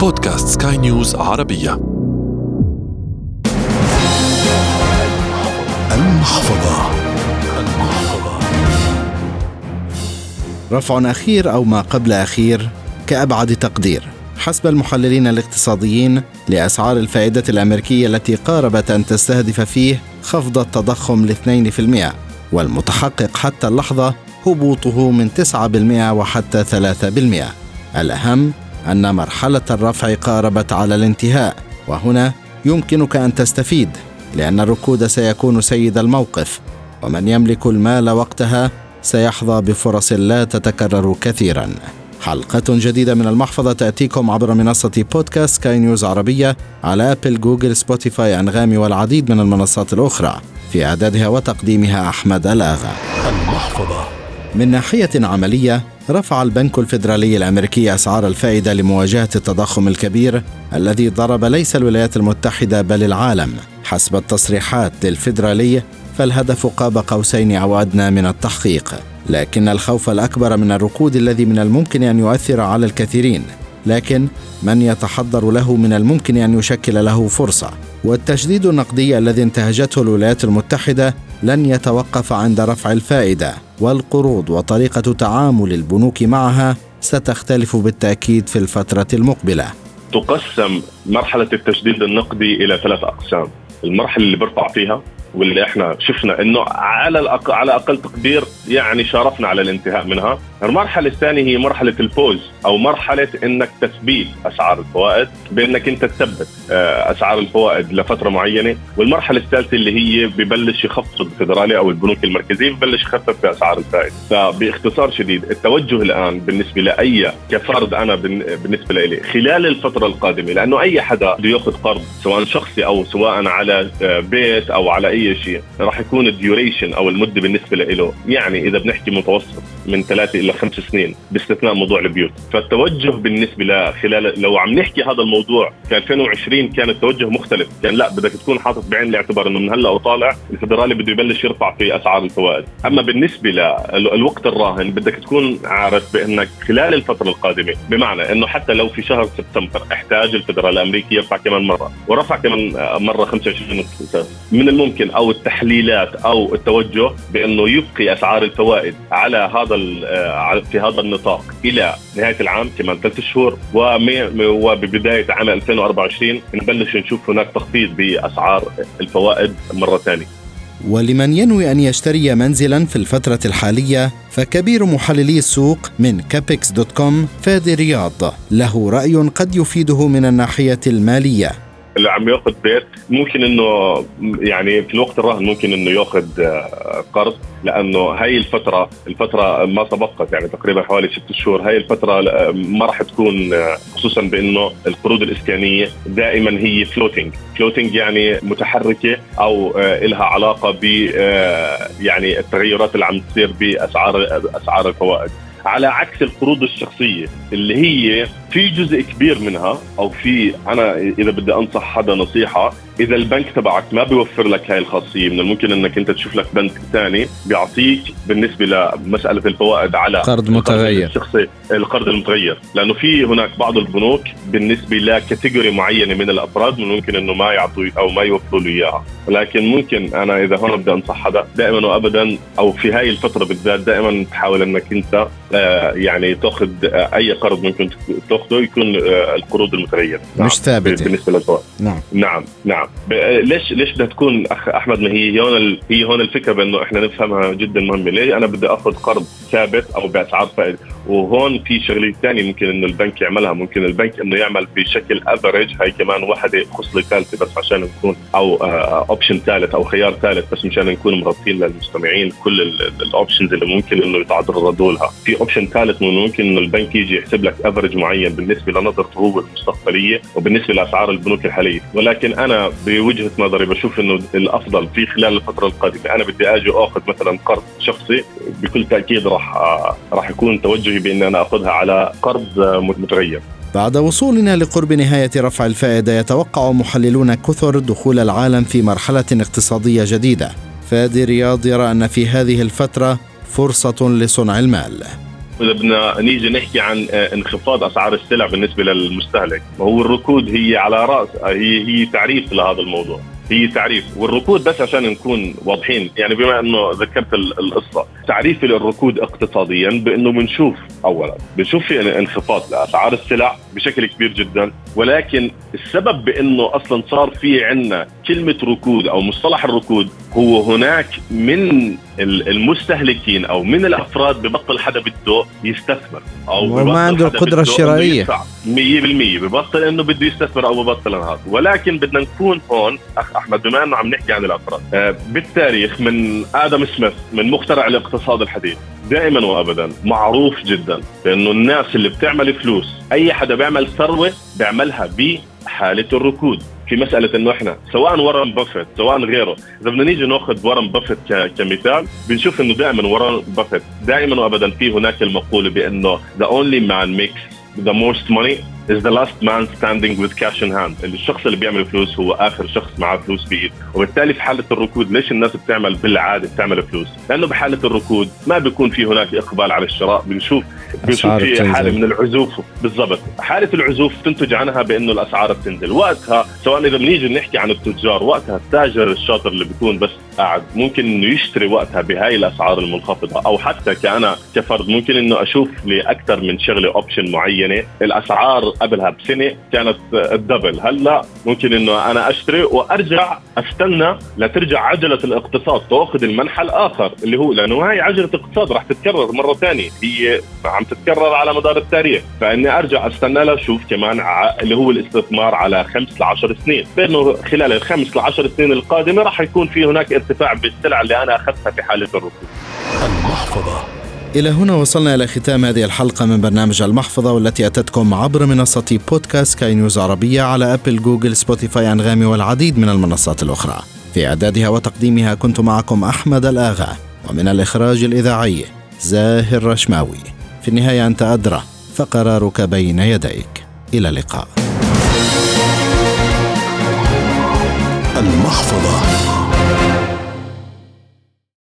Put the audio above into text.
بودكاست سكاي نيوز عربية. المحفظة. رفع أخير أو ما قبل أخير كأبعد تقدير. حسب المحللين الاقتصاديين لأسعار الفائدة الأمريكية التي قاربت أن تستهدف فيه خفض التضخم في المئة والمتحقق حتى اللحظة هبوطه من 9% وحتى 3% الأهم أن مرحلة الرفع قاربت على الانتهاء وهنا يمكنك أن تستفيد لأن الركود سيكون سيد الموقف ومن يملك المال وقتها سيحظى بفرص لا تتكرر كثيرا. حلقة جديدة من المحفظة تأتيكم عبر منصة بودكاست سكاي نيوز عربية على أبل جوجل سبوتيفاي أنغامي والعديد من المنصات الأخرى. في إعدادها وتقديمها أحمد ألآغا. المحفظة. من ناحية عملية رفع البنك الفيدرالي الأمريكي أسعار الفائدة لمواجهة التضخم الكبير الذي ضرب ليس الولايات المتحدة بل العالم. حسب التصريحات للفيدرالي فالهدف قاب قوسين أو أدنى من التحقيق. لكن الخوف الأكبر من الركود الذي من الممكن أن يؤثر على الكثيرين. لكن من يتحضر له من الممكن أن يشكل له فرصة. والتشديد النقدي الذي انتهجته الولايات المتحدة لن يتوقف عند رفع الفائدة. والقروض وطريقة تعامل البنوك معها ستختلف بالتأكيد في الفترة المقبلة. تقسم مرحلة التشديد النقدي إلى ثلاث أقسام. المرحلة اللي برفع فيها واللي إحنا شفنا إنه على الأق... على أقل تقدير يعني شارفنا على الانتهاء منها، المرحلة الثانية هي مرحلة البوز أو مرحلة إنك تثبيت أسعار الفوائد بإنك أنت تثبت آه، أسعار الفوائد لفترة معينة، والمرحلة الثالثة اللي هي ببلش يخفض الفدرالي أو البنوك المركزية ببلش يخفف في أسعار الفائدة، فباختصار شديد التوجه الآن بالنسبة لأي كفرد أنا بالنسبة لي خلال الفترة القادمة لأنه أي حدا بده يأخذ قرض سواء شخصي أو سواء على آه، بيت أو على أي شيء راح يكون ال duration أو المدة بالنسبة له. يعني إذا بنحكي متوسط من ثلاثة إلى خمس سنين باستثناء موضوع البيوت. فالتوجه بالنسبة لخلال لو عم نحكي هذا الموضوع في 2020 كان التوجه مختلف. كان لا بدك تكون حاطط بعين الاعتبار إنه من هلأ وطالع الفدرالي بده يبلش يرفع في أسعار الفوائد. أما بالنسبة للوقت الراهن بدك تكون عارف بأنك خلال الفترة القادمة بمعنى إنه حتى لو في شهر سبتمبر احتاج الفدرالي الأمريكي يرفع كمان مرة ورفع كمان مرة 25 من الممكن أو التحليلات أو التوجه بأنه يبقي أسعار الفوائد على هذا آه، في هذا النطاق إلى نهاية العام كمان ثلاث شهور وببداية عام 2024 نبلش نشوف هناك تخفيض بأسعار الفوائد مرة ثانية. ولمن ينوي أن يشتري منزلا في الفترة الحالية فكبير محللي السوق من Capex dot com فادي رياض له رأي قد يفيده من الناحية المالية اللي عم ياخذ بيت ممكن إنه يعني في الوقت الراهن ممكن إنه ياخذ آه، قرض لأنه هاي الفترة الفترة ما تبقت يعني تقريبا حوالي ست شهور. هاي الفترة آه، ما راح تكون آه، خصوصا بإنه القروض الإسكانية دائما هي floating floating يعني متحركة أو لها علاقة ب يعني التغيرات اللي عم تصير بأسعار أسعار الفوائد. على عكس القروض الشخصية اللي هي في جزء كبير منها أو في أنا إذا بدي أنصح حدا نصيحة إذا البنك تبعك ما بيوفر لك هاي الخاصية من الممكن إنك أنت تشوف لك بنك ثاني بيعطيك بالنسبة لمسألة الفوائد على قرض متغير. الشخصي القرض المتغير. لأنه في هناك بعض البنوك بالنسبة لكاتيجوري معينة من الأفراد من ممكن إنه ما يعطوا أو ما يوفروا له إياها. ولكن ممكن أنا إذا هون بدي أنصح حدا دائما وابدا أو في هاي الفترة بالذات دائما تحاول إنك أنت يعني تاخذ آه أي قرض ممكن تاخذه يكون آه القروض المتغيرة. مش نعم. ثابتة. بالنسبة للفوائد نعم. نعم نعم. ليش ليش بدها تكون أخ أحمد؟ ما هي هون هي هون الفكرة بأنه إحنا نفهمها جدا مهمة. ليه أنا بدي آخذ قرض ثابت أو بأسعار فائدة؟ وهون في شغلة ثانية ممكن إنه البنك يعملها. ممكن البنك إنه يعمل بشكل average هاي كمان وحدة خصله ثالثه بس عشان نكون أو option آه، ثالث أو خيار ثالث بس مشان نكون مرتين للمستمعين كل ال options اللي ممكن إنه يتعرضوا لها. في option ثالث ممكن إنه البنك يجي يحسب لك average معين بالنسبة لنظرته هو المستقبلية وبالنسبة لأسعار البنوك الحالية. ولكن أنا بوجهة نظري بشوف إنه الأفضل في خلال الفترة القادمة. أنا بدي أجي أخذ مثلا قرض شخصي بكل تأكيد راح راح يكون توجهي بان أنا اخذها على قرض متغير. بعد وصولنا لقرب نهاية رفع الفائدة يتوقع محللون كثر دخول العالم في مرحلة اقتصادية جديدة. فادي رياض يرى أن في هذه الفترة فرصة لصنع المال. إذا بدنا نيجي نحكي عن آه، انخفاض أسعار السلع بالنسبة للمستهلك وهو الركود هي على رأس هي هي تعريف لهذا الموضوع. هي تعريف والركود بس عشان نكون واضحين يعني بما إنه ذكرت القصة. تعريفي للركود اقتصاديا بأنه بنشوف اولا. بنشوف في انخفاض لأسعار السلع بشكل كبير جدا ولكن السبب بأنه أصلا صار في عندنا كلمة ركود أو مصطلح الركود هو هناك من المستهلكين أو من الأفراد ببطل حدا بده يستثمر. أو ما عنده القدرة الشرائية. 100% ببطل إنه بده يستثمر أو ببطل هذا ولكن بدنا نكون هون أخ أحمد بما إنه عم نحكي عن الأفراد. آه، بالتاريخ من آدم سميث من مخترع الاقتصاد الحديث. دائما وابدا. معروف جدا. بانه الناس اللي بتعمل فلوس أي حدا بيعمل ثروة بيعملها بحالة الركود. في مسألة إنه إحنا سواء ورن بافيت سواء غيره إذا بدنا نيجي نأخذ ورن بافيت كمثال بنشوف إنه دائما ورن بافيت دائما وابدا في هناك المقولة بأنه the only man makes the most money is the last man standing with cash in hand. الشخص اللي بيعمل فلوس هو آخر شخص معه فلوس بإيده وبالتالي في حالة الركود ليش الناس بتعمل بالعادة بتعمل فلوس؟ لأنه بحالة الركود ما بيكون في هناك إقبال على الشراء. بنشوف بنشوف في حالة من العزوف. بالضبط. حالة العزوف تنتج عنها بأنه الأسعار بتنزل. وقتها سواء إذا بنيجي نحكي عن التجار وقتها التاجر الشاطر اللي بيكون بس قاعد ممكن إنه يشتري وقتها بهاي الأسعار المنخفضة. أو حتى كأنا كفرد ممكن إنه أشوف لاكثر من شغلة option معينة. الأسعار قبلها بسنة كانت ال double. هلأ ممكن إنه أنا أشتري وأرجع أستنى لترجع عجلة الاقتصاد تأخذ المنحى الآخر اللي هو لأنه هاي عجلة اقتصاد رح تتكرر مرة ثانية. هي عم تتكرر على مدار التاريخ. فإني أرجع أستنى لها أشوف كمان اللي هو الاستثمار على خمس ل 10 سنين. بانه خلال الخمس ل 10 سنين القادمة راح يكون في هناك ارتفاع بالسلع اللي أنا أخذتها في حالة الركود. المحفظة. إلى هنا وصلنا إلى ختام هذه الحلقة من برنامج المحفظة والتي أتتكم عبر منصة بودكاست كاي نيوز عربية على أبل جوجل سبوتيفاي أنغامي والعديد من المنصات الأخرى. في إعدادها وتقديمها كنت معكم أحمد الآغا ومن الإخراج الإذاعي زاهر رشماوي. في النهاية أنت أدرى فقرارك بين يديك. إلى اللقاء. المحفظة.